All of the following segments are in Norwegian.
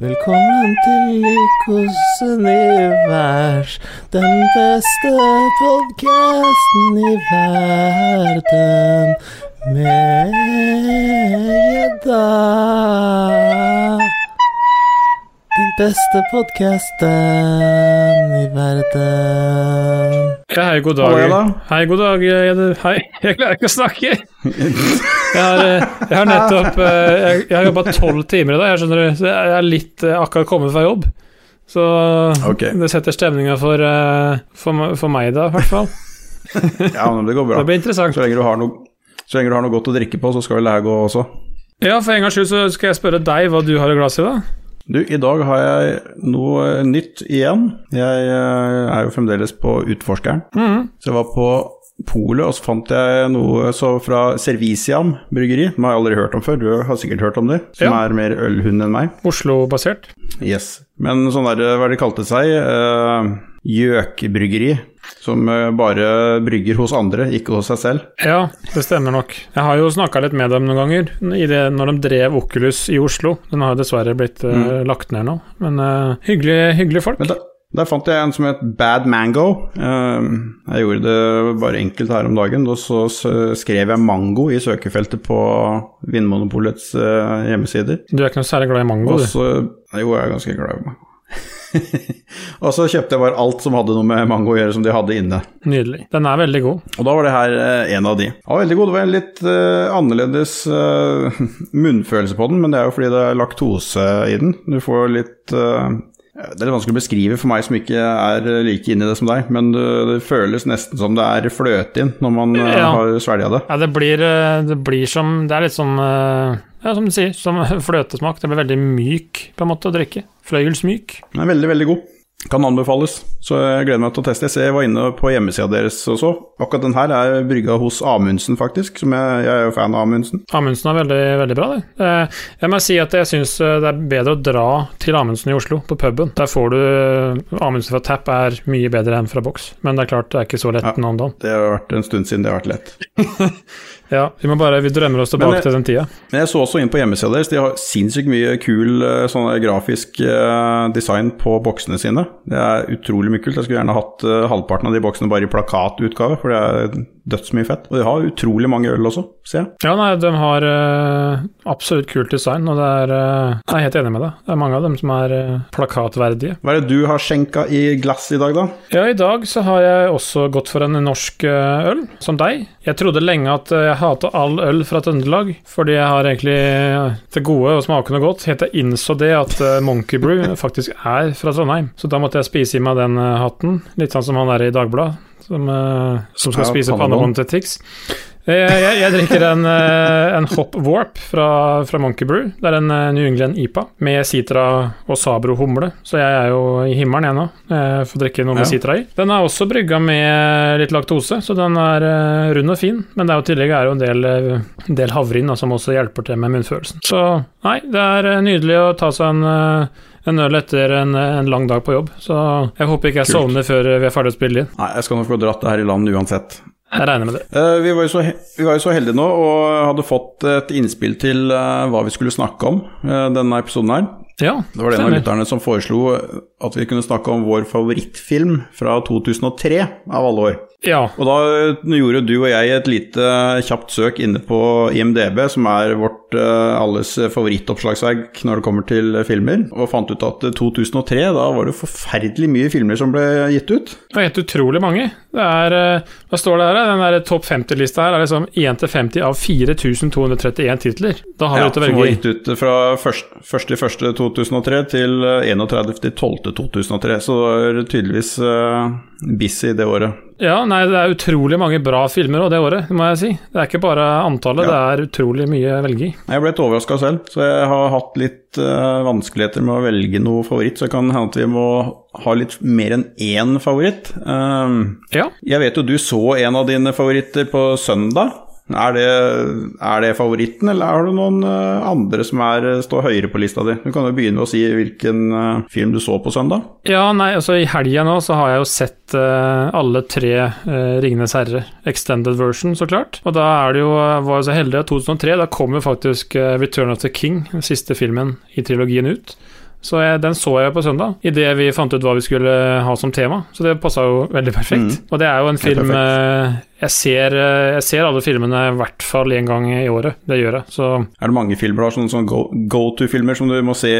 Velkommen til Lykos univers, den beste podkasten i verden. Med gjedda. Den beste podkasten i verden. Ja, hei, god dag. Hallo, Hei, god dag. Jeg, hei, jeg klarer ikke å snakke. Jeg har, eh, jeg har nettopp eh, Jeg, jeg har jobba tolv timer i dag, jeg skjønner du. Så jeg er litt eh, akkurat kommet fra jobb. Så okay. det setter stemninga for, for, for meg da, i hvert fall. Ja, men det går bra. Det blir interessant. Så lenge du har noe, så lenge du har noe godt å drikke på, så skal vel det her gå også. Ja, for en gangs skyld så skal jeg spørre deg hva du har i glasset i dag. Du, i dag har jeg noe nytt igjen. Jeg eh, er jo fremdeles på Utforskeren. Mm. Så jeg var på Polet, og så fant jeg noe så fra Serviciam bryggeri. Den har jeg aldri hørt om før, du har sikkert hørt om det. Som Ja. er mer ølhund enn meg. Oslo-basert. Yes. Men sånn der, hva er det de kalte seg? Uh, Gjøkbryggeri. Som eh, bare brygger hos andre, ikke hos seg selv. Ja, det stemmer nok. Jeg har jo snakka litt med dem noen ganger det, når de drev Oculus i Oslo. Den har jo dessverre blitt eh, lagt ned nå, men uh, hyggelige, hyggelige folk. Men da, der fant jeg en som het Bad Mango. Jeg gjorde det bare enkelt her om dagen. Og så skrev jeg mango i søkefeltet på Vinmonopolets hjemmesider. Du er ikke noe særlig glad i mango, Også, du. Jo, jeg er ganske glad i mango. og så kjøpte jeg bare alt som hadde noe med mango å gjøre, som de hadde inne. Nydelig. Den er veldig god. Og da var det her eh, en av de. Ja, veldig god. Det var en litt eh, annerledes eh, munnfølelse på den, men det er jo fordi det er laktose i den. Du får litt eh, Det er litt vanskelig å beskrive for meg som ikke er like inne i det som deg, men det, det føles nesten som det er fløte inn når man eh, Ja. har svelga det. Ja, det blir, eh, det blir som Det er litt eh, Ja, som du sier, som fløtesmak. Det blir veldig myk på en måte å drikke. Fløyelsmyk. Den er veldig, veldig god. Kan anbefales, så jeg gleder meg til å teste. Jeg ser jeg var inne på hjemmesida deres også. Akkurat den her er brygga hos Amundsen, faktisk. Som jeg, jeg er jo fan av Amundsen. Amundsen er veldig, veldig bra, det. Eh, Jeg må si at jeg syns det er bedre å dra til Amundsen i Oslo, på puben. Der får du Amundsen fra tap er mye bedre enn fra boks, men det er klart det er ikke så lett Ja. nå om dagen. Det har vært en stund siden det har vært lett. Ja, vi må bare Vi drømmer oss tilbake Men, eh, til den tida. Men jeg så også inn på hjemmesida deres. De har sinnssykt mye kul eh, sånn grafisk eh, design på boksene sine. Det er utrolig mye kult. Jeg skulle gjerne hatt halvparten av de boksene bare i plakatutgave, for det er dødsmye fett. Og de har utrolig mange øl også, ser jeg. Ja, nei, de har uh, absolutt kult design, og det er uh, Jeg er helt enig med deg. Det er mange av dem som er uh, plakatverdige. Hva er det du har skjenka i glass i dag, da? Ja, i dag så har jeg også gått for en norsk øl, som deg. Jeg trodde lenge at jeg hata all øl fra Trøndelag, fordi jeg har egentlig til gode og smakende godt. Helt til jeg innså det at Monkey Brew faktisk er fra Trondheim. Så da måtte jeg spise i meg den hatten, litt sånn som han er i Dagbladet, som, eh, som skal Ja, spise pannebånd. til Tix. Jeg, Jeg, jeg drikker en, eh, en Hop Warp fra, fra Monkey Brew. Det er en eh, New England IPA med sitra og Sabro humle, så jeg er jo i himmelen jeg nå. Jeg får drikke noe med Ja. Citra i. Den er også brygga med litt laktose, så den er eh, rund og fin. Men det er jo tillegg er jo en del, eh, del havrin da, som også hjelper til med munnfølelsen. Så nei, det er eh, nydelig å ta seg en eh, en øl etter en, en lang dag på jobb, så jeg håper ikke jeg Kult. sovner før vi er ferdig å spille inn. Nei, jeg skal nok få dratt det her i land uansett. Jeg regner med det. Uh, vi, var jo så, vi var jo så heldige nå og hadde fått et innspill til uh, hva vi skulle snakke om uh, denne episoden her. Ja, Det var det en av lytterne som foreslo at vi kunne snakke om vår favorittfilm fra 2003, av alle år. Ja. Og da eh, gjorde du og jeg et lite eh, kjapt søk inne på IMDb, som er vårt uh, alles favorittoppslagsverk når det kommer til filmer, og fant ut at 2003, da var det forferdelig mye filmer som ble gitt ut. Det er helt utrolig mange. Det er Hva står det her? Den der topp 50-lista her er liksom 1 til 50 av 4231 titler. Da har vi ja, å velge Ja, Som var gitt ut fra 1.1.2003 til 31.12.2003. 2008-2003, så du var tydeligvis eh, busy det året. Ja, nei, det er utrolig mange bra filmer òg det året, må jeg si. Det er ikke bare antallet, ja. det er utrolig mye å velge i. Jeg ble litt overraska selv, så jeg har hatt litt uh, vanskeligheter med å velge noe favoritt. Så det kan hende at vi må ha litt mer enn én favoritt. Um, ja. Jeg vet jo du så en av dine favoritter på søndag. Er det, er det favoritten, eller har du noen eh, andre som er, står høyere på lista di? Du kan jo begynne å si hvilken eh, film du så på søndag. Ja, nei, altså i helga nå så har jeg jo sett uh, alle tre uh, Ringenes herre, extended version, så klart. Og da er det jo, var jeg så heldig at 2003, da kom jo faktisk uh, Return of the King, den siste filmen i trilogien ut. Så jeg, den så jeg på søndag, idet vi fant ut hva vi skulle ha som tema. Så det passa jo veldig perfekt. Og det er jo en film eh, jeg ser, eh, jeg ser alle filmene i hvert fall én gang i året. Det gjør jeg. Så Er det mange filmer sånne, sånne go- go-to-filmer som du må se,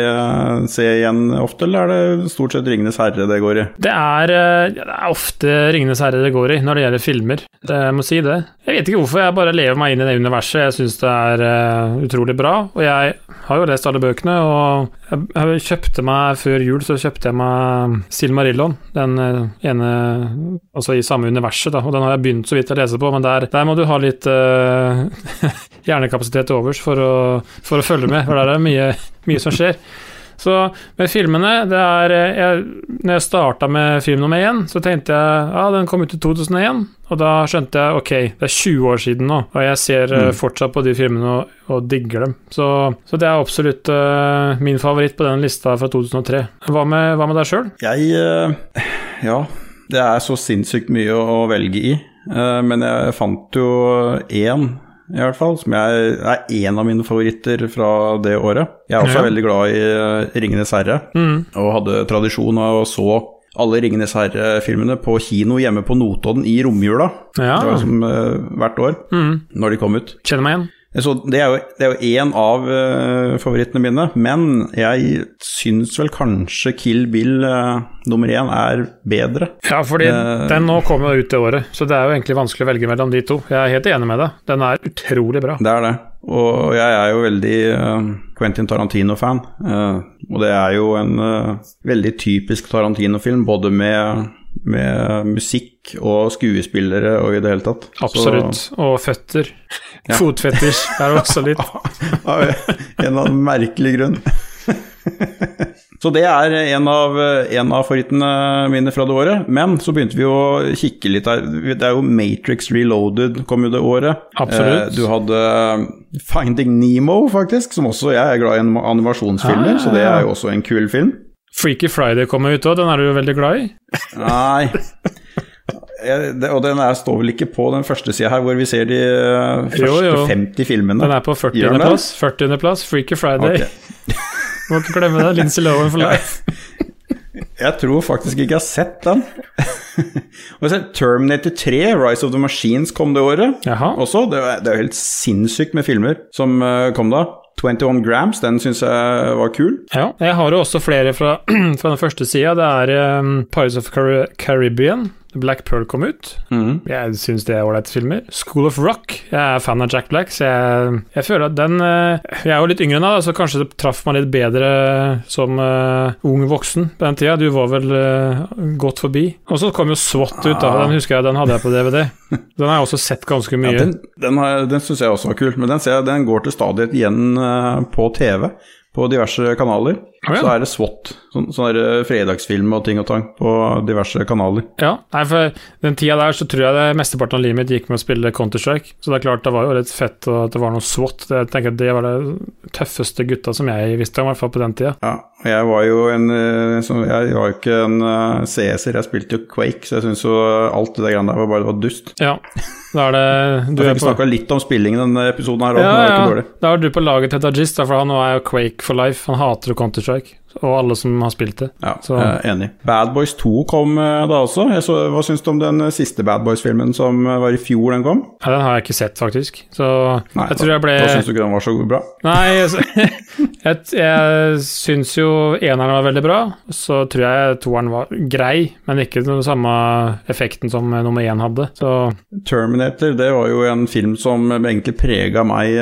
se igjen ofte, eller er det stort sett 'Ringenes herre' det går i? det er, eh, det er ofte 'Ringenes herre' det går i når det gjelder filmer. Det, jeg må si det. Jeg vet ikke hvorfor, jeg bare lever meg inn i det universet. Jeg syns det er uh, utrolig bra. Og jeg har jo lest alle bøkene, og jeg, jeg kjøpte meg før jul så kjøpte jeg meg Silmarillion, den ene Altså i samme universet, da. Og den har jeg begynt så vidt å lese på, men der, der må du ha litt uh, hjernekapasitet til overs for å, for å følge med, for der er det mye, mye som skjer. Så med filmene det er, eh, jeg, Når jeg starta med film nummer én, så tenkte jeg ja, den kom ut i 2001. Og da skjønte jeg ok, det er 20 år siden nå, og jeg ser eh, Mm. fortsatt på de filmene og, og digger dem. Så, så det er absolutt uh, min favoritt på den lista fra 2003. Hva med, hva med deg sjøl? Jeg uh, Ja, det er så sinnssykt mye å velge i. Eh, men jeg fant jo én, i hvert fall, som jeg, er én av mine favoritter fra det året. Jeg er også Ja. veldig glad i eh, 'Ringenes herre', Mm. og hadde tradisjon av å så alle 'Ringenes herre'-filmene på kino hjemme på Notodden i romjula. Ja. Det var som uh, hvert år, Mm. når de kom ut. Kjenner meg igjen. Så det er jo, det én av uh, favorittene mine, men jeg syns vel kanskje Kill Bill uh, nummer én er bedre. Ja, fordi uh, den nå kommer jo ut det året, så det er jo egentlig vanskelig å velge mellom de to. Jeg er helt enig med deg. Den er utrolig bra. Det er det. Og jeg er jo veldig Quentin Tarantino-fan. og det er jo en veldig typisk Tarantino-film, både med, med musikk og skuespillere og i det hele tatt. Så- Absolutt. Og føtter. Ja. Fotfetisj er også litt. Av en eller annen merkelig grunn. Så det er en av, en av favorittene mine fra det året. Men så begynte vi å kikke litt her. Det er jo Matrix Reloaded kom jo det året. Absolutt. Eh, Du hadde Finding Nemo, faktisk, som også jeg er glad i animasjonsfilmer. Ah, Så det er jo også en kul film. Freaky Friday kommer ut òg, den er du jo veldig glad i? Nei Jeg- det, Og den er, står vel ikke på den første sida her, hvor vi ser de uh, første Jo, jo. 50 filmene. Den er på Gjør den det? 40.-plass. Freaky Friday. Okay. Må ikke glemme det. Lindsay Lohan for life. Jeg tror faktisk ikke jeg har sett den. Terminator 3, Rise of the Machines, kom det året Jaha. også. Det er, er jo helt sinnssykt med filmer som eh, kom da. 21 Grams, den syns jeg var kul. Ja. Jeg har jo også flere fra, fra den første sida. Det er um, Pirates of Car Caribbean. Black Pearl kom ut. Mm. Jeg syns det er ålreite filmer. School of Rock. Jeg er fan av Jack Black, så jeg, jeg føler at den eh, Jeg er jo litt yngre deg, så kanskje det traff meg litt bedre som uh, ung voksen på den tida. Du var vel uh, godt forbi. Og så kom jo SWAT ut, da. Den husker jeg, den hadde jeg på DVD. Den har jeg også sett ganske mye. Ja, den den, har- den syns jeg også var kul, men den, ser jeg, den går til stadighet igjen uh, på TV. På diverse kanaler. Å, ja. Så er det SWAT, sånn, sånn der, eh, fredagsfilm og ting og tang på diverse kanaler. Ja, nei, for den tida der så tror jeg det mesteparten av livet mitt gikk med å spille Counter-Strike. Så det er klart det var jo litt fett at det var noe SWAT. Det, jeg tenker det var det tøffeste gutta som jeg visste om, i hvert fall på den tida. Ja, jeg var jo en eh, Jeg var jo ikke en eh, CS-er, jeg spilte jo Quake, så jeg syns jo alt det der greiene der var bare det var dust. Ja, da er det du Jeg fikk snakka litt om spilling i denne episoden her òg, ja, ja. Da er du på laget til Dajis, for han nå er jo Quake for life. Han hater jo Counter-Strike, og alle som har spilt det. Ja, Så- enig. Bad Boys 2 kom eh, da også. Så, hva syns du om den eh, siste Bad Boys-filmen som eh, var i fjor den kom? Ja, den har jeg ikke sett, faktisk. Så Nei, jeg tror jeg ble Da syns du ikke den var så bra? Nei, jeg, jeg, jeg syns jo eneren var veldig bra. Så tror jeg toeren var grei, men ikke den samme effekten som nummer én hadde. Så Terminator det var jo en film som egentlig prega meg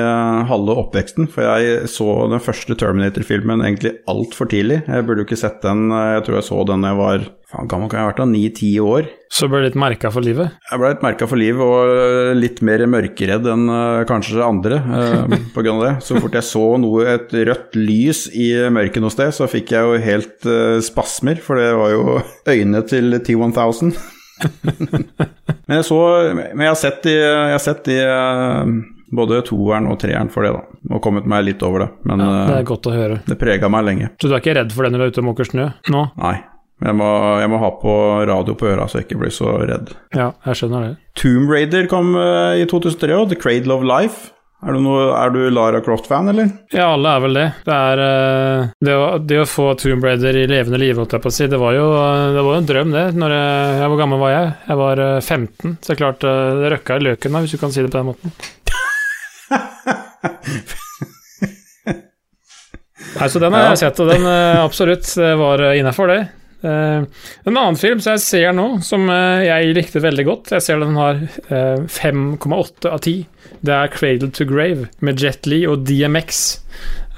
halve oppveksten. For jeg så den første Terminator-filmen egentlig altfor tidlig. Jeg burde jo ikke sett den, jeg tror jeg så den da jeg var faen, gammel kan jeg ha vært da, ni-ti år. så ble det litt merka for livet. Jeg ble litt merka for livet, og eh, litt mer mørkeredd enn eh, kanskje andre eh, av det. Så fort jeg så noe, et rødt lys i mørket noe sted, så fikk jeg jo helt eh, spasmer, for det var jo øynene til T1000. men jeg så Men jeg har sett de, jeg har sett de eh, både toeren og treeren for det, da. Og kommet meg litt over det. Men Ja, det eh, er godt å høre. det prega meg lenge. Så du er ikke redd for det når du er ute og måker snø nå? Nei. Jeg må, jeg må ha på radio på øra så jeg ikke blir så redd. Ja, jeg skjønner det. Tomb Raider kom eh, i 2003 òg. The Cradle of Life Er du, noe, er du Lara Croft-fan, eller? Ja, alle er vel det. Det er eh, det, å, det å få Tomb Raider i levende live, holdt jeg på å si, det var jo, eh, det var jo en drøm, det. Når jeg, hvor gammel var jeg? Jeg var eh, 15, så klart eh, det røkka i løken, da, hvis du kan si det på den måten. Nei, så den har jeg sett, og den eh, absolutt var innafor, det. Eh, en annen film som jeg ser nå, som eh, jeg likte veldig godt Jeg ser den har eh, 5,8 av 10. Det er Cradle to Grave med Jet Lee og DMX.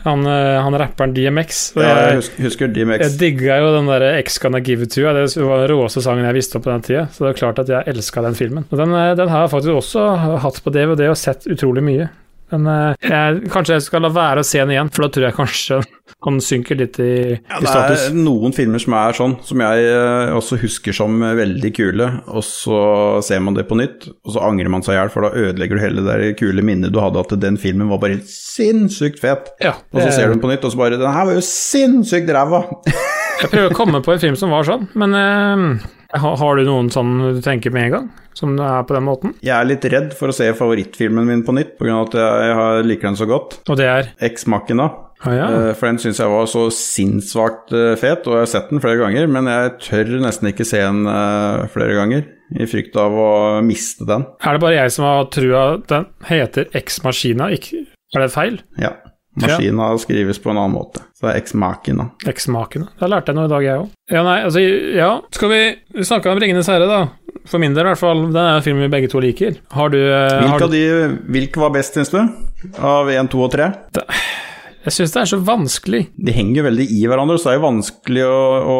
Han, eh, han rapperen DMX. Ja, jeg husker DMX. jeg digga jo den der X Gonna Give It To You. Det var den råeste sangen jeg visste om på den tida. Så det er klart at jeg elska den filmen. Og den, eh, den har jeg faktisk også hatt på DVD og sett utrolig mye. Men eh, jeg, kanskje jeg skal la være å se den igjen, for da tror jeg kanskje han synker litt i, Ja, i det er noen filmer som er sånn, som jeg eh, også husker som veldig kule, og så ser man det på nytt, og så angrer man seg i hjel, for da ødelegger du hele det der kule minnet du hadde at den filmen var bare sinnssykt fet. Ja, Og så ser du den på nytt, og så bare Den her var jo sinnssykt ræva! Jeg prøver å komme på en film som var sånn, men eh, har, du noen sånn du tenker med en gang? Som er på den måten? Jeg er litt redd for å se favorittfilmen min på nytt, pga. at jeg liker den så godt. Og det er Machina. Å ja. Eh, For den syns jeg var så sinnssvakt eh, fet, og jeg har sett den flere ganger, men jeg tør nesten ikke se den eh, flere ganger, i frykt av å miste den. Er det bare jeg som har trua den heter X-Machina er det feil? Ja. Maskina skrives på en annen måte. Så det er ex-makina Ex-makene. Da lærte jeg noe i dag, jeg òg. Ja, nei, altså, ja. Skal vi Vi snakka om Ringenes herre, da. For min del, i hvert fall. Den er en film vi begge to liker. Har du, eh, har Hvilke, av de, hvilke var best, syns du? Av 1, 2 og 3? Jeg syns det er så vanskelig. De henger jo veldig i hverandre, så det er jo vanskelig å, å,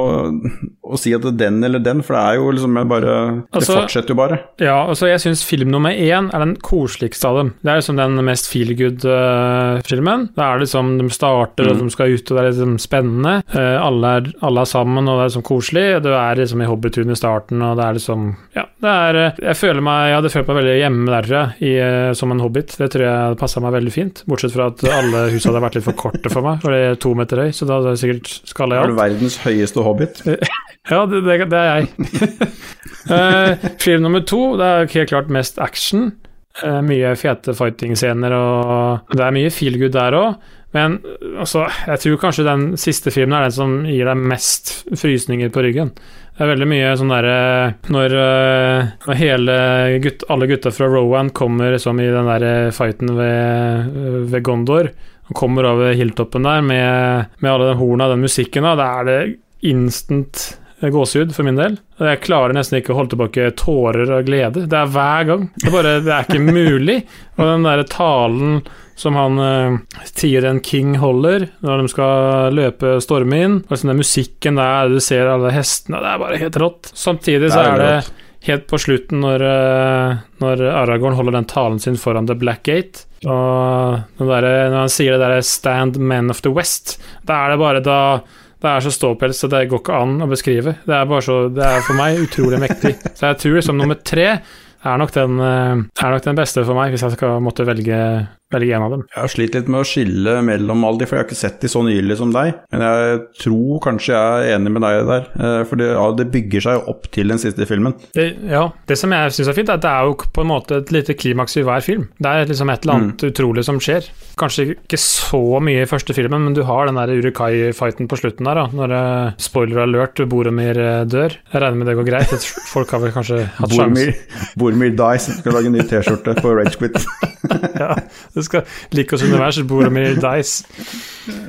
å si at det er den eller den, for det er jo liksom bare Det Altså- fortsetter jo bare. Ja, altså jeg syns film nummer én er den koseligste av dem. Det er liksom den mest feel good-filmen. Er det liksom de starter, og de skal ut, og det er liksom spennende. Eh, alle, er, alle er sammen, og det er liksom koselig. Du er liksom i hobbyturen i starten, og det er liksom Ja, det er eh, Jeg føler meg Jeg hadde følt meg veldig hjemme der, i, eh, som en hobbit. Det tror jeg passa meg veldig fint. Bortsett fra at alle husene hadde vært litt for korte for meg, for det er to meter høy, så da hadde jeg sikkert skalla i Er du verdens høyeste hobbit? Ja, det, det, det er jeg. uh, film nummer to, det er helt klart mest action. Uh, mye fete fighting-scener, og det er mye feel good der òg. Men eh, altså, jeg tror kanskje den siste filmen er den som gir deg mest frysninger på ryggen. Det er veldig mye sånn derre Når, når gutt, alle gutta fra Rowan kommer som i den der fighten ved, ved Gondor, og kommer over hilltoppen der med, med alle de horna og den musikken, da, da er det instant gåsehud for min del. Jeg klarer nesten ikke å holde tilbake tårer av glede. Det er hver gang. Det er, bare, det er ikke mulig. Og den derre talen som han uh, Tieren King holder når de skal løpe storme inn, og liksom den musikken der, du ser alle hestene, det er bare helt rått. Samtidig så er er det helt på slutten når, eh, når Aragorn holder den talen sin foran The Black Gate, og der, når han sier det derre 'Stand men of the West', da er det bare da det er så ståpels, så det går ikke an å beskrive. Det er så, det er for meg utrolig mektig. Så jeg tror liksom nummer tre er nok den, eh, er nok den beste for meg, hvis jeg skal måtte velge, velge en av dem. Jeg har slitt litt med å skille mellom alle de, for jeg har ikke sett de så nylig som deg. Men jeg tror kanskje jeg er enig med deg der, eh, for det, ja, det bygger seg jo opp til den siste filmen. Det, ja, det som jeg syns er fint, er at det er jo på en måte et lite klimaks i hver film. Det er liksom et eller annet utrolig som skjer. Kanskje ikke så mye i første filmen, men du har den der Urukai-fighten på slutten der, da, når uh, spoiler alert, Boromir eh, dør. Jeg regner med det går greit. Folk har vel kanskje hatt sjanse. Boromir, Boromir dies, skal lage en ny T-skjorte på Ragequit. Ja, det skal oss univers, Boromir Dice.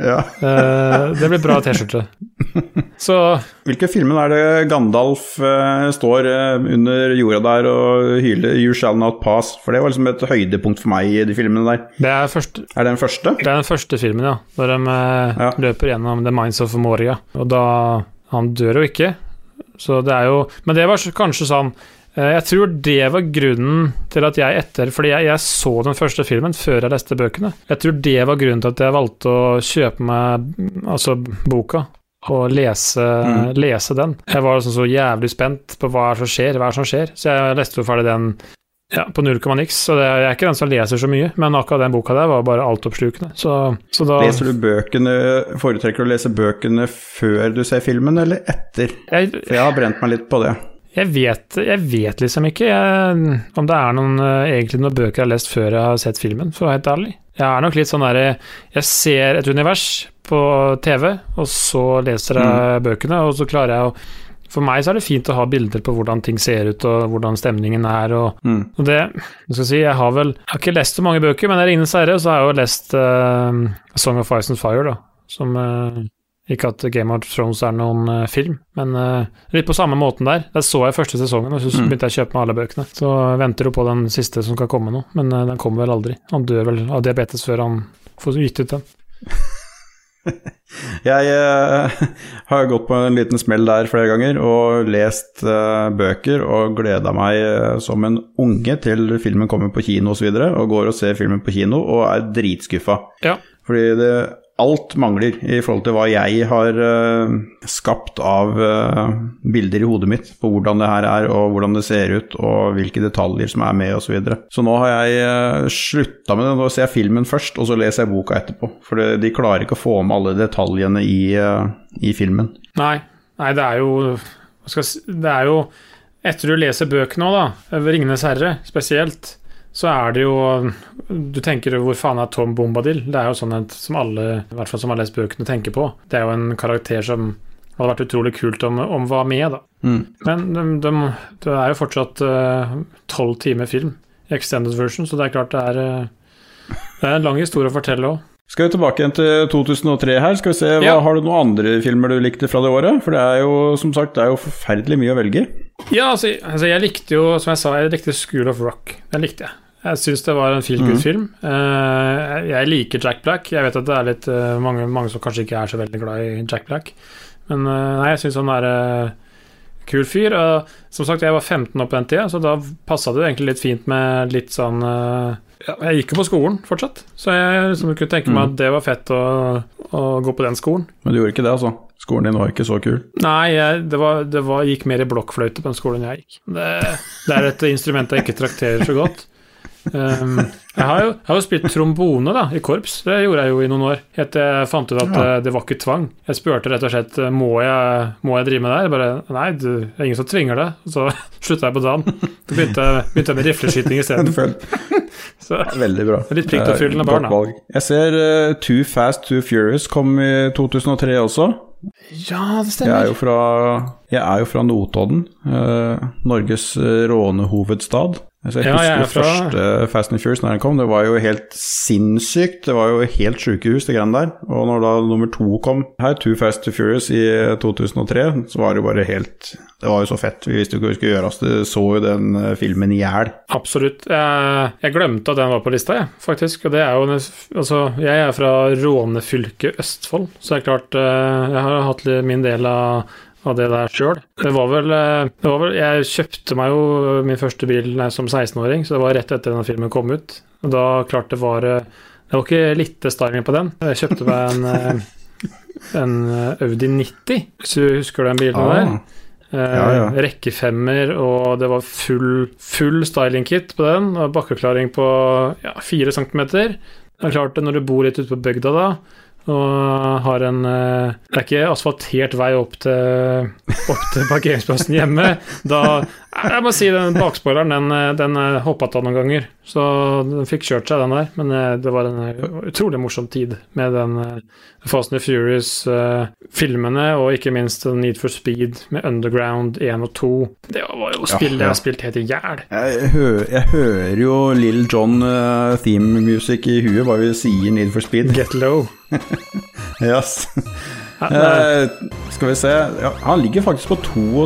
ja. Uh, det blir bra T-skjorte. Så Hvilke filmer er det Gandalf uh, står uh, under jorda der og hyler 'You shall not pass'? For det var liksom et høydepunkt for meg i de filmene der. det er, første, Er det den første? det er den første filmen, ja. Når de Ja. løper gjennom The Minds of Moria. Og da Han dør jo ikke, så det er jo Men det var kanskje sånn jeg tror det var grunnen til at jeg etter Fordi jeg, jeg så den første filmen før jeg leste bøkene. Jeg tror det var grunnen til at jeg valgte å kjøpe meg altså boka og lese, Mm. lese den. Jeg var liksom så jævlig spent på hva som skjer, hva som skjer. Så jeg leste jo ferdig den ja, på null komma niks. Så det, jeg er ikke den som leser så mye, men akkurat den boka der var bare altoppslukende. Så, så da Leser du bøkene, Foretrekker du å lese bøkene før du ser filmen, eller etter? jeg, For jeg har brent meg litt på det. Jeg vet, jeg vet liksom ikke jeg, om det er noen, eh, egentlig noen bøker jeg har lest før jeg har sett filmen, for å være helt ærlig. Jeg er nok litt sånn derre Jeg ser et univers på TV, og så leser jeg bøkene, og så klarer jeg å For meg så er det fint å ha bilder på hvordan ting ser ut, og hvordan stemningen er, og, Mm. og det Jeg skal si, jeg har vel Jeg har ikke lest så mange bøker, men jeg er Ringenes herre, så har jeg jo lest uh, Song of Ice and Fire, da, som eh, ikke at Game of Thrones er noen uh, film, men uh, litt på samme måten der. Der så jeg første sesongen, og så Mm. begynte jeg å kjøpe meg alle bøkene. Så venter jo på den siste som skal komme nå, men uh, den kommer vel aldri. Han dør vel av diabetes før han får gitt ut den. Jeg har gått på en liten smell der flere ganger og lest bøker og gleda meg som en unge til filmen kommer på kino osv. Og, så videre, og går og ser filmen på kino og er dritskuffa. Ja. Fordi det, alt mangler i forhold til hva jeg har uh, skapt av uh, bilder i hodet mitt på hvordan det her er, og hvordan det ser ut, og hvilke detaljer som er med, osv. Så, videre. så nå har jeg uh, slutta med det. Nå ser jeg filmen først, og så leser jeg boka etterpå. For det, de klarer ikke å få med alle detaljene i, uh, i filmen. Nei, nei, det er jo Det er jo Etter du leser bøkene òg, da, Ringenes herre spesielt, så er det jo Du tenker hvor faen er Tom Bombadil? Det er jo sånn et, som alle, i hvert fall som har lest bøkene, tenker på. Det er jo en karakter som hadde vært utrolig kult om, om var med, da. Mm. Men de, de, det er jo fortsatt tolv timer film i extended version, så det er klart det er uh, Det er en lang historie å fortelle òg. Skal vi tilbake igjen til 2003 her? Skal vi se, hva, Ja. Har du noen andre filmer du likte fra det året? For det er jo som sagt det er jo forferdelig mye å velge. Ja, altså, altså jeg likte jo, som jeg sa, jeg likte School of Rock. Den likte jeg. Jeg syns det var en feel good-film. Eh, jeg liker Jack Black. Jeg vet at det er litt uh, mange, mange som kanskje ikke er så veldig glad i Jack Black, men uh, nei, jeg syns han er uh, kul fyr. Og som sagt, jeg var 15 år på den tida, så da passa det egentlig litt fint med litt sånn ja, Jeg gikk jo på skolen fortsatt, så jeg liksom kunne tenke meg at det var fett å, å gå på den skolen. Men du gjorde ikke det, altså? Skolen din var ikke så kul? Nei, jeg, det, var, det var, gikk mer i blokkfløyte på den skolen jeg gikk. Det, det er et instrument jeg ikke trakterer så godt. Um, jeg, har jo, jeg har jo spilt trombone da, i korps, det gjorde jeg jo i noen år. Helt til jeg fant ut at Ja. eh, det var ikke tvang. Jeg spurte rett og slett må jeg, må jeg drive med det her. Jeg bare nei, du, det er ingen som tvinger det. Så slutta jeg på dagen. Så begynte, begynte jeg med rifleskyting isteden. Ja, Veldig bra. Litt pliktoppfyllende Eh, barn, da. Jeg ser uh, Too Fast Too Furious kom i 2003 også. Ja, det Jeg er jo fra, jeg er jo fra Notodden, uh, Norges eh, rånehovedstad. Altså, jeg Ja, jeg er husker fra- første Fast and Furious når den kom, det var jo helt sinnssykt. Det var jo helt sjukehus, det greiene der. Og når da nummer to kom her, Too Fast and Furious i 2003, så var det jo bare helt Det var jo så fett. Vi visste jo ikke hva vi skulle gjøre. Altså, det så jo den eh, filmen i hjel. Absolutt. Jeg, jeg glemte at den var på lista, jeg, faktisk. Og det er jo Altså, jeg er fra rånefylket Østfold, så det er klart eh, Jeg har hatt min del av av det der sjøl. Det eh, det var vel Jeg kjøpte meg jo min første bil nei, som 16-åring, så det var rett etter den filmen kom ut. Og da klart det var eh, Det var ikke lite styling på den. Jeg kjøpte meg en eh, en Audi 90, hvis du husker den bilen. Ah, der. Ja, ja. Rekkefemmer, og det var full, full styling-kit på den. Og bakkeklaring på ja, 4 cm. Det er klart når du bor litt ute på bygda da, og har en eh, Det er ikke asfaltert vei opp til, opp til parkeringsplassen hjemme. Da Jeg må si den bakspoileren, den, eh, den hoppa av noen ganger. Så den fikk kjørt seg, den der. Men eh, det var en eh, utrolig morsom tid med den eh, Fast and Furious-filmene, og ikke minst Need for Speed med Underground 1 og 2. Det var jo spill Ja, jeg ja. har spilt helt i hjel. Jeg, jeg hører jo Lill John uh, theme music i huet, hva vi sier Need for Speed. Get low. Yes. Eh, skal vi se ja, Han ligger faktisk på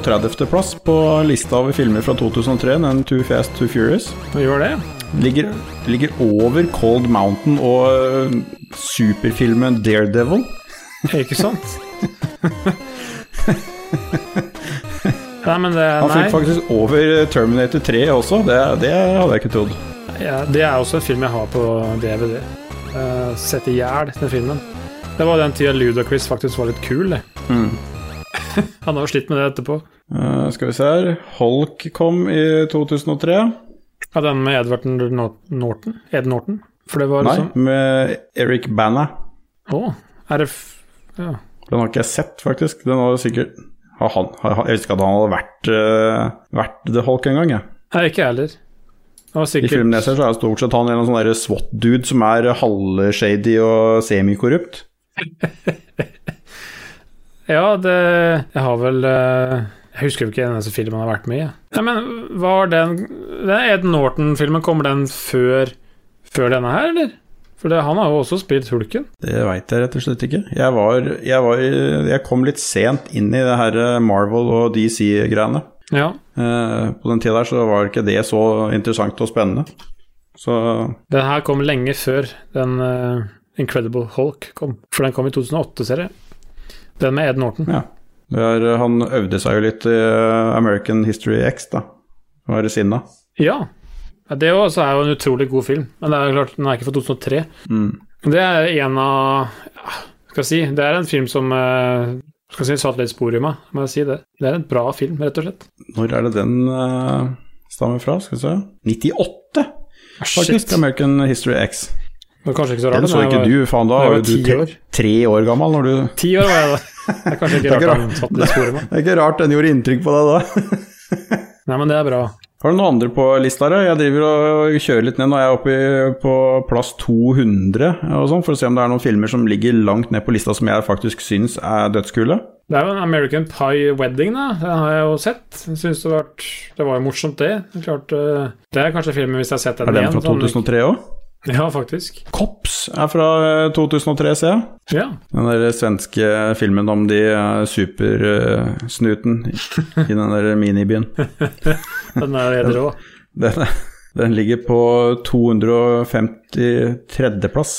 32. plass på lista over filmer fra 2003, den Too Fast Too Furious. gjør det. Ligger, ligger over Cold Mountain og eh, superfilmen Daredevil. Ikke sant? Nei, men det Han fikk faktisk over Terminator 3 også, det, det hadde jeg ikke trodd. Ja, det er også en film jeg har på DVD. Uh, sett i hjel, den filmen. Det var den tida Ludacris faktisk var litt kul, det. Han har jo slitt med det etterpå. Uh, skal vi se her Holk kom i 2003. Ja, den med Edvard Norton? Ed Norton? Var Nei, liksom med Eric Bana. Å, er det. Ja. Den har ikke jeg sett, faktisk. Den har sikkert Har han, har, jeg visste ikke at han hadde vært, uh, vært The Hulk engang, jeg. Nei, ikke jeg heller. Sikkert... I filmen jeg ser, så er det stort sett han en sånn SWAT-dude som er halvshady og semikorrupt. Ja, det Jeg har vel eh, Jeg husker jo ikke den eneste filmen han har vært med i. Nei, men var den Den Ed Norton-filmen, kommer den før, før denne her, eller? For det, han har jo også spilt Hulken. Det veit jeg rett og slett ikke. Jeg var, jeg var Jeg kom litt sent inn i det her Marvel og DC-greiene. Ja. Eh, på den tida der så var ikke det så interessant og spennende. Så Den her kom lenge før den eh, Incredible Hulk kom. For den kom i 2008, ser jeg. Den med Ed Norton. ja. Er, han øvde seg jo litt i eh, American History X, da. Var det sinna. Ja. det er jo en utrolig god film. Men det er klart, den er ikke fra 2003. Mm. Det er en av ja, Skal jeg si Det er en film som eh, skal jeg si, satt litt spor i meg, må jeg si det. Det er en bra film, rett og slett. Når er det den uh, stammer fra? Skal vi se 98, faktisk. American History X. Var kanskje ikke så rart. Den så ikke var- du, faen. Da var du tre, år. tre år gammel når du Ti år var jeg da. Det er kanskje ikke Det er rart den satt i sporet. Det er ikke rart den gjorde inntrykk på deg da. Nei, men det er bra. Har du noen andre på lista? her? Jeg driver og kjører litt ned nå. Jeg er oppe i- på plass 200 og sånn, for å se om det er noen filmer som ligger langt ned på lista som jeg faktisk syns er dødskule. Det er jo en American Pie Wedding, da. Den har jeg jo sett. Jeg synes det, var, det var jo morsomt, det. Det klart, eh, det er kanskje filmen hvis jeg har sett den igjen. Er den fra sånn- 2003 òg? Ja, faktisk. Kops er fra eh, 2003, ser jeg. Ja. Den der svenske filmen om de eh, supersnuten i den der minibyen. Den er helt rå. Den, den ligger på 253.-plass.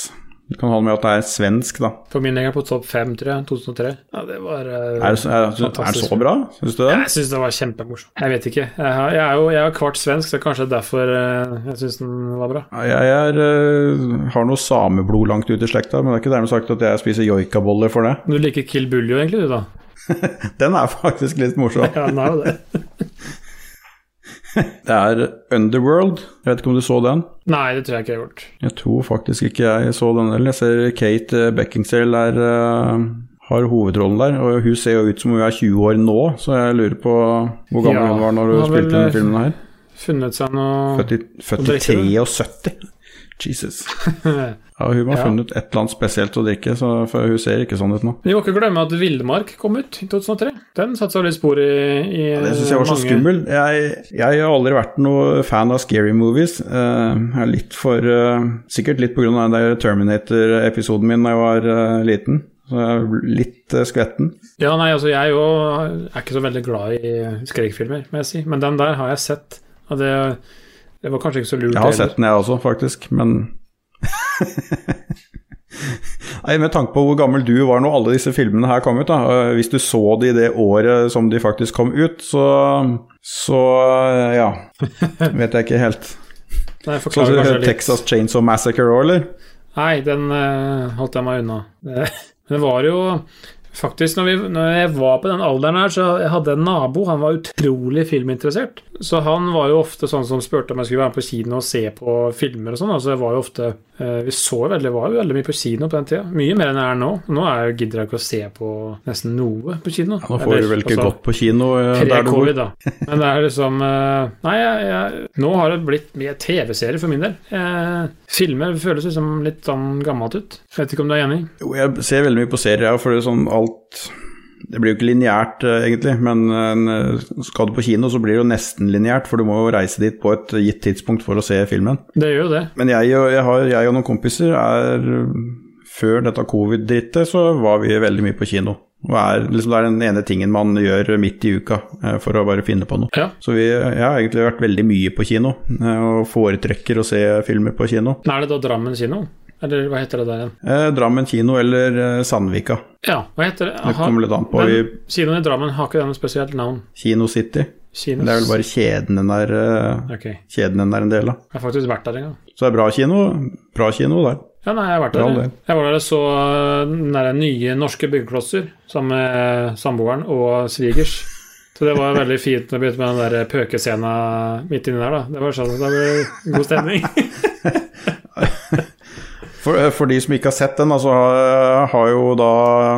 Du kan ha med at det er svensk, da. For min del er på topp fem, tror jeg. 2003. Ja, det var uh, Er, det- er, er det så bra, syns du det? Jeg syns det var kjempemorsomt. Jeg vet ikke. Jeg, har, jeg er jo jeg er kvart svensk, så kanskje derfor uh, jeg syns den var bra. Ja, Jeg er, uh, har noe sameblod langt ut i slekta, men det er ikke dermed sagt at jeg spiser joikaboller for det. Du liker Kill Buljo, egentlig, du, da? Den er faktisk litt morsom. Ja, den er jo det. Det er Underworld. Jeg vet ikke om du så den? Nei, det tror jeg ikke jeg har gjort. Jeg tror faktisk ikke jeg så den heller. Jeg ser Kate Beckingsale Beckinsale er, uh, har hovedrollen der, og hun ser jo ut som hun er 20 år nå, så jeg lurer på hvor gammel Ja, hun var når hun spilte denne filmen her. Funnet seg noe Født i, født i drikke, 73. Jesus. Ja, hun må ha funnet et eller annet spesielt å drikke, så, for hun ser ikke sånn ut nå. Vi må ikke glemme at Villmark kom ut i 2003. Den satte seg litt spor i, i Ja, det syns jeg var så skummel. Jeg, jeg har aldri vært noe fan av scary movies. Uh, jeg er litt for uh, Sikkert litt pga. den der Terminator-episoden min da jeg var uh, liten. Så jeg er litt skvetten. Ja, nei, altså jeg òg er ikke så veldig glad i skrekkfilmer, må jeg si. Men den der har jeg sett. Og det, det var kanskje ikke så lurt Jeg har heller. sett den jeg også, faktisk, men Nei, Med tanke på hvor gammel du var når alle disse filmene her kom ut, da. eh, Hvis du så de det året som de faktisk kom ut, så Så eh, ja. Vet jeg ikke helt. Nei, Så kanskje litt. Texas Chainsaw Massacre òg, eller? Nei, den uh, holdt jeg meg unna. Det, det var jo Faktisk, når, vi, når jeg var på den alderen her, så jeg hadde en nabo. Han var utrolig filminteressert. Så han var jo ofte sånn som spurte om jeg skulle være med på kino og se på filmer og sånn. Altså, jeg var jo ofte eh, Vi så veldig, var jo veldig mye på kino på den tida. Mye mer enn jeg er nå. Nå er jeg, gidder jeg ikke å se på nesten noe på kino. Nå får du vel ikke altså, gått på kino eh, der du bor? Da. Men det er liksom eh, Nei, jeg, jeg, nå har det blitt mye TV-serier for min del. Eh, filmer føles liksom litt sånn gammelt ut. Vet ikke om du er enig? Jo, jeg ser veldig mye på serier, for det er sånn alt Det blir jo ikke lineært, eh, egentlig, men eh, skal du på kino, så blir det jo nesten lineært, for du må jo reise dit på et gitt tidspunkt for å se filmen. Det gjør jo det. Men jeg jeg har, jeg og noen kompiser er Før dette covid-drittet, så var vi veldig mye på kino. Og er, liksom, det er den ene tingen man gjør midt i uka eh, for å bare finne på noe. Ja. Så vi, jeg har egentlig vært veldig mye på kino, og foretrekker å se filmer på kino. Men Er det da Drammen kino? Eller hva heter det der igjen? Eh, Drammen kino eller eh, Sandvika. Ja, hva heter det? Det Aha, kommer litt an på. men I Kinoen i Drammen har ikke denne spesielt navn? Kino City. Kinos? Det er vel bare kjeden den er, eh, okay. Kjeden den er en del av. har faktisk vært der en gang. Så det er bra kino. Bra kino der. Ja, nei, jeg har vært der. jeg. Jeg var der og så uh, den der nye norske byggeklosser sammen med samboeren og svigers. Så det var veldig fint når begynne med den der pøkescena midt inni der, da. Det var sånn, det ble god stemning. For, eh, for de som ikke har sett den, altså har, har jo da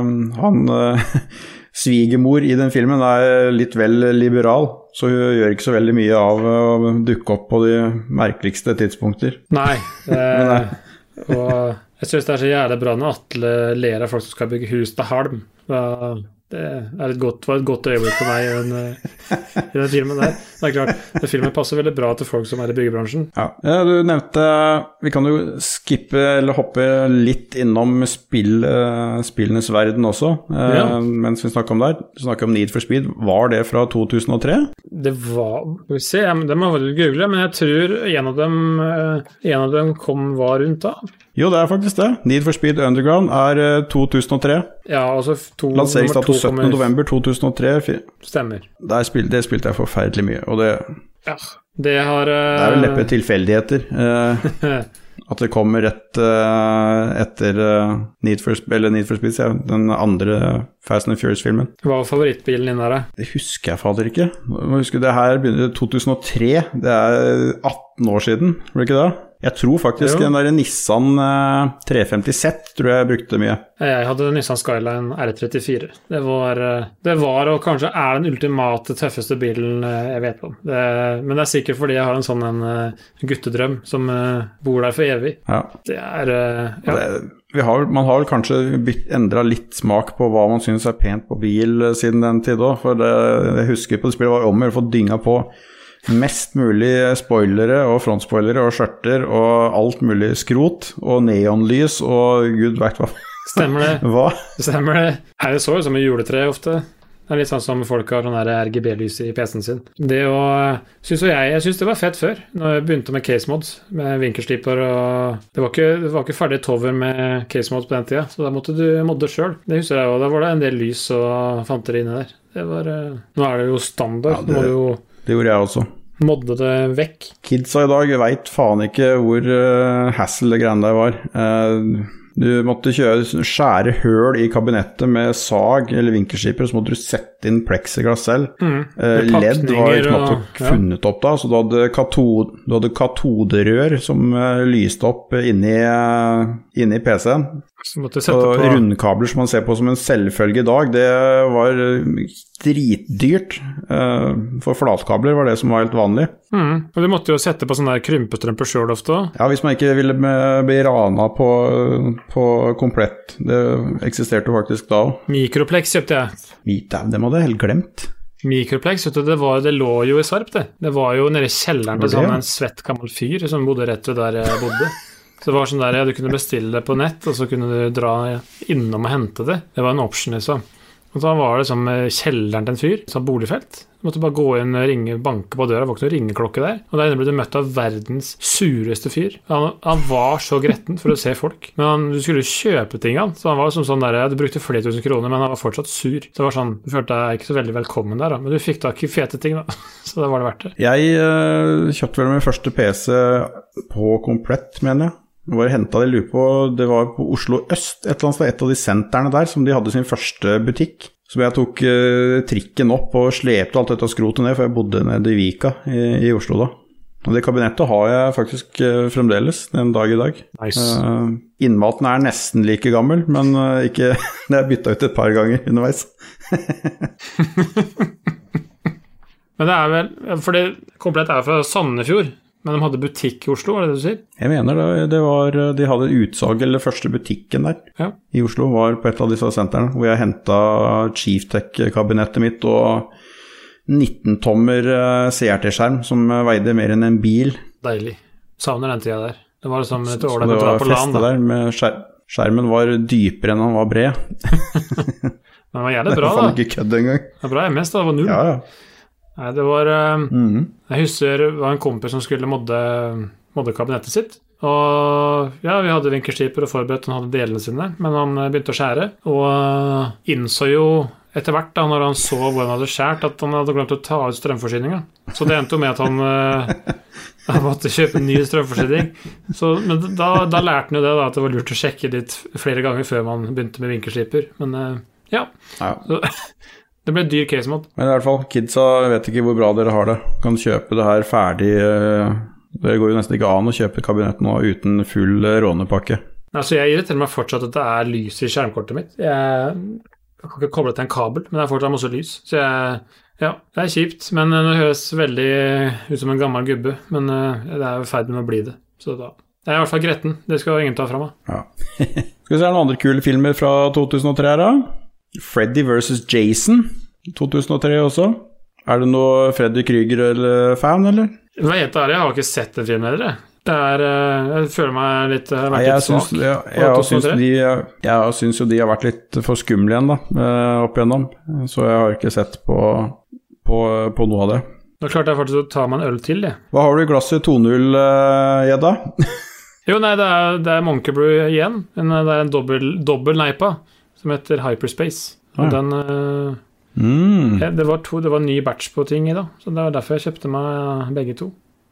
mm, han eh, svigermor i den filmen er litt vel liberal, så hun gjør ikke så veldig mye av å dukke opp på de merkeligste tidspunkter. Nei. Eh, og jeg syns det er så jævlig bra når Atle ler av folk som skal bygge hus til halm. Da- Det et godt, var et godt øyeblikk for meg i den, eh, i den filmen der. Det er klart, den filmen passer veldig bra til folk som er i byggebransjen. Ja. ja, du nevnte Vi kan jo skippe eller hoppe litt innom spill, eh, spillenes verden også, eh, Ja. mens vi snakker om der. Snakker om Need for Speed. Var det fra 2003? Det var Skal vi se, det må jeg google, men jeg tror en av dem, eh, en av dem kom var rundt da. Jo, det er faktisk det. Need for Speed Underground er eh, 2003. Ja, altså to, Lanseringsdato nummer to kommer- 17.11.2003. Fi- Stemmer. Spil, det spilte jeg forferdelig mye, og det, Ja. Det har det er jo neppe tilfeldigheter. Uh, at det kommer rett uh, etter eh, Need, for, eller Need for Speed, jeg, den andre Fast and Furious-filmen. Hva var favorittbilen din da? Det husker jeg fader ikke. Husker, Det her begynner i 2003. Det er 18 år siden, var det ikke det? Jeg tror faktisk Jo. den der Nissan eh, 350 Z tror jeg brukte mye. Jeg hadde Nissan Skyline R34. Det var, eh, det var og kanskje er den ultimate tøffeste bilen eh, jeg vet om. Det, men det er sikkert fordi jeg har en sånn en eh, guttedrøm som eh, bor der for evig. Ja. Det er eh, ja. Det, vi har, man har vel kanskje endra litt smak på hva man syns er pent på bil eh, siden den tid òg. For det, jeg husker på det spillet var om å gjøre å få dynga på mest mulig spoilere og frontspoilere og skjørter og alt mulig skrot og neonlys og gud veit hva. Stemmer det. hva. Stemmer det. Er så ut som et juletre ofte? Det er litt sånn som folk har sånn RGB-lys i PC-en sin. Det å, synes jeg, jeg syns det var fett før, når jeg begynte med case mods, med vinkelsliper og Det var ikke, det var ikke ferdig tover med case mods på den tida, så da måtte du modde sjøl. Det husker jeg, og da var det en del lys og fanteri inni der. Det var eh, Nå er det jo standard. Ja, det- du jo Det gjorde jeg også. Modde det vekk. Kidsa i dag veit faen ikke hvor uh, hassle det greiene der var. Uh, du måtte kjøre, skjære høl i kabinettet med sag eller vinkelskiper, og så måtte du sette inn pleksiglass selv. Mm. Eh, Med LED var måte ja. funnet opp da, så du hadde, katod, du hadde katoderør som lyste opp inni, inni PC-en. Og på rundkabler som man ser på som en selvfølge i dag, det var dritdyrt. Eh, For flatkabler var det som var helt vanlig. mm. Og du måtte jo sette på sånne krympestrømper sjøl ofte òg. Ja, hvis man ikke ville bli rana på, på komplett. Det eksisterte faktisk da òg. Mikroplex kjøpte jeg. Det hadde jeg helt glemt. Mikroplex, vet du, det, var, det lå jo i Sarp, det. Det var jo nede i kjelleren til sånn en svett gammel fyr som bodde rett ved der jeg bodde. Så det var sånn der, ja, Du kunne bestille det på nett, og så kunne du dra innom og hente det. Det var en option, liksom. Og da var det som kjelleren til en fyr, sånn boligfelt. Du måtte bare gå inn, og ringe, banke på døra, det var ikke noen ringeklokke der. Og der inne ble du møtt av verdens sureste fyr. Han, han var så gretten for å se folk. Men han, du skulle kjøpe ting han, så han var som sånn der, du brukte flere tusen kroner, men han var fortsatt sur. Så det var sånn, du følte deg ikke så veldig velkommen der, da. Men du fikk tak i fete ting, da. Så da var det verdt det. Jeg øh, kjøpte vel min første PC på komplett, mener jeg. Jeg bare hentet det, lurer på, det var på Oslo øst, et eller annet sted, et av de sentrene der, som de hadde sin første butikk. Så jeg tok eh, trikken opp og slepte alt dette skrotet ned, for jeg bodde nede i Vika i, i Oslo da. Og det kabinettet har jeg faktisk eh, fremdeles den dag i dag. Nice. Uh, innmaten er nesten like gammel, men ikke Det er bytta ut et par ganger underveis. Men det er vel For det komplett er fra Sandefjord, men de hadde butikk i Oslo, var det det du sier? Jeg mener det, det var De hadde utsalg, eller første butikken der Ja. i Oslo, var på et av disse sentrene, hvor jeg henta Chieftech-kabinettet mitt og 19-tommer eh, CRT-skjerm som veide mer enn en bil. Deilig. Savner den tida der. Det var liksom et ålreit det å dra var på land. da. der med skjer Skjermen var dypere enn han var bred. Men det var jævlig Det bra, var faen da. ikke kødd engang. Det var bra MS, da. Det var null. Ja, ja. Nei, det var mm Mhm. Jeg husker det var en kompis som skulle modde, modde kabinettet sitt. Og ja, vi hadde vinkelstriper og forberedt, han hadde delene sine, men han eh, begynte å skjære. Og eh, innså jo etter hvert, da når han så hvor han hadde skjært, at han hadde glemt å ta ut strømforsyninga. Så det endte jo med at han, eh, han måtte kjøpe en ny strømforsyning. Så, men da, da lærte han jo det, da, at det var lurt å sjekke litt flere ganger før man begynte med vinkelstriper. Men eh, ja, ja. det ble dyr case mod. Men i hvert fall, kidsa vet ikke hvor bra dere har det. Kan kjøpe det her ferdig eh, Det går jo nesten ikke an å kjøpe kabinett nå uten full eh, rånepakke. Altså, jeg irriterer meg fortsatt at det er lys i skjermkortet mitt. Jeg, Jeg kan ikke koble til en kabel, men det er fortsatt masse lys. Så jeg Ja, det er kjipt, men det høres veldig ut som en gammel gubbe. Men eh, det er i ferd med å bli det. Så da Jeg er i hvert fall gretten. Det skal ingen ta fra meg. Ja. Skal vi se noen andre kule filmer fra 2003 her, da? Freddy versus Jason, 2003 også. Er det noe Freddy Krüger-fan, eller? Hva heter det? jeg har ikke sett den filmen heller. Det er eh, Jeg føler meg litt Jeg har Nei, jeg litt syns, svak. jeg, syns de, jeg syns jo de har vært litt for skumle igjen, da, eh, opp igjennom. Så jeg har ikke sett på, på, på noe av det. Da klarte jeg faktisk å ta meg en øl til, jeg. Hva har du i glasset 2-0, eh, Gjedda? Jo, nei, det er, det er Monkey Brew igjen. Eh, det er en dobbel, dobbel neipa som heter Hyperspace. Og ja. den eh, Mm. ja, det, var to, det var en ny batch på ting i dag, så det var derfor jeg kjøpte meg begge to.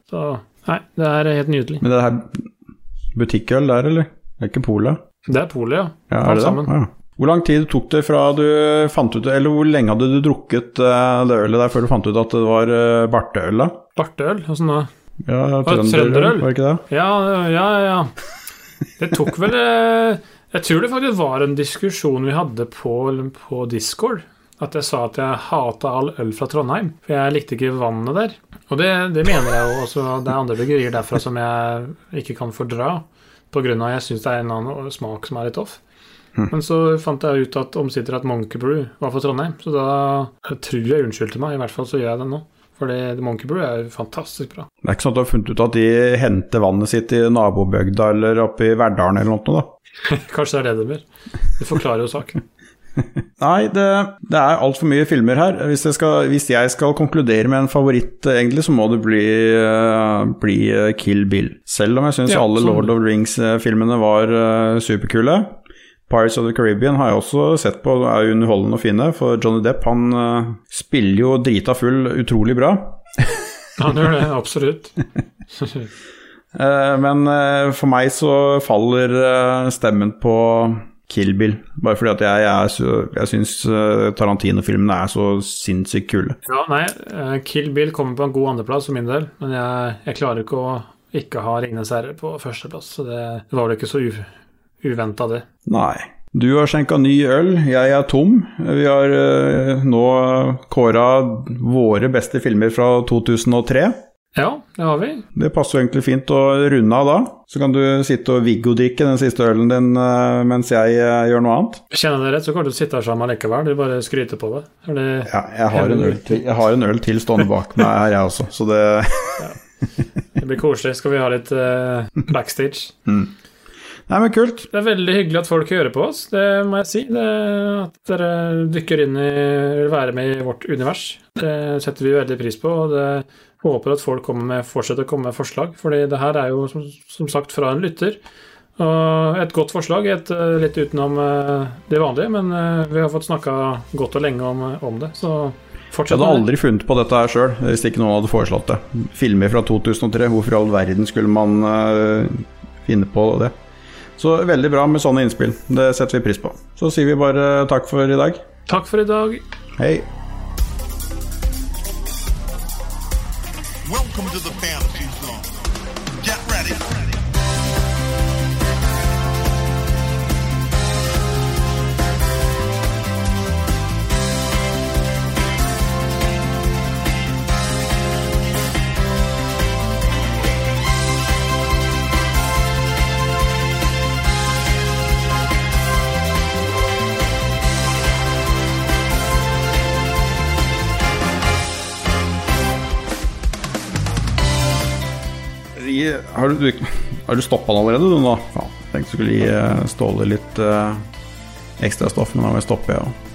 Så nei, det er helt nydelig. Men det er butikkøl der, eller? Det er ikke Polet? Det er polet, ja. Ja, er det det? sammen. Ja. Hvor lang tid tok det fra du fant ut Eller hvor lenge hadde du drukket eh, det ølet der før du fant ut at det var uh, barteøl, da? Barteøl, åssen da? Ja, trønderøl? var det ikke det? Ja, ja, ja. Det tok vel eh, Jeg tror det faktisk var en diskusjon vi hadde på, på Discord. At jeg sa at jeg hata all øl fra Trondheim, for jeg likte ikke vannet der. Og det, det mener jeg jo også. Det er andre bryggerier derfra som jeg ikke kan fordra, på grunn av jeg syns det er en annen smak som er litt off. Men så fant jeg ut at omsider at Monkey Brew var fra Trondheim, så da tror jeg unnskyldte meg. I hvert fall så gjør jeg det nå. For det- Monkey Brew er fantastisk bra. Det er ikke sånn at du har funnet ut at de henter vannet sitt i nabobygda eller oppe i Verdalen eller noe, da? Kanskje det er det det blir. Det forklarer jo saken. Nei, det, det er altfor mye filmer her. Hvis jeg, skal, hvis jeg skal konkludere med en favoritt, eh, egentlig, så må det bli, uh, bli eh, Kill Bill. Selv om jeg syns Ja, alle sånn. Lord of the Rings-filmene var uh, superkule. Pirates of the Caribbean har jeg også sett på, er jo underholdende å finne. For Johnny Depp han eh, spiller jo drita full utrolig bra. Han gjør det, absolutt. Eh, men eh, for meg så faller stemmen på Kill Bill. Bare fordi at jeg, jeg, så- jeg syns Tarantino-filmene er så sinnssykt kule. Ja, nei, Kill Bill kommer på en god andreplass for min del, men jeg, jeg klarer ikke å ikke ha Ringenes herre på førsteplass, så det, det var vel ikke så uventa, det. Nei. Du har skjenka ny øl, jeg er tom. Vi har eh, nå kåra våre beste filmer fra 2003. Ja, det har vi. Det passer jo egentlig fint å runde av da. Så kan du sitte og Viggo-drikke den siste ølen din eh, mens jeg eh, gjør noe annet. Kjenner dere rett, så kan du sitte her sammen likevel. Du bare skryter på det. Det Ja, jeg har en øl til, jeg har en øl til stående bak meg her, jeg også. Så det det blir koselig. Skal vi ha litt eh, backstage? Nei, men kult. Det er veldig hyggelig at folk hører på oss, det må jeg si. Det, at dere dykker inn i vil være med i vårt univers. Det setter vi veldig pris på. og det håper at folk kommer med, fortsetter å komme med forslag, fordi det her er jo som, som sagt fra en lytter. Og et godt forslag, et, eh, litt utenom eh, det vanlige, men eh, vi har fått snakka godt og lenge om, om det, så Jeg hadde aldri funnet på dette her sjøl, hvis ikke noen hadde foreslått det. Filmer fra 2003, hvorfor i all verden skulle man uh, finne på det? Så veldig bra med sånne innspill. Det setter vi pris på. Så sier vi bare takk for i dag. Takk for i dag. Hei. Welcome to the fantasy Har du, har du stoppa den allerede, du nå? Ja, Tenkte du skulle gi eh, Ståle litt uh, ekstra stoff, men da må jeg stoppe, jeg ja. òg.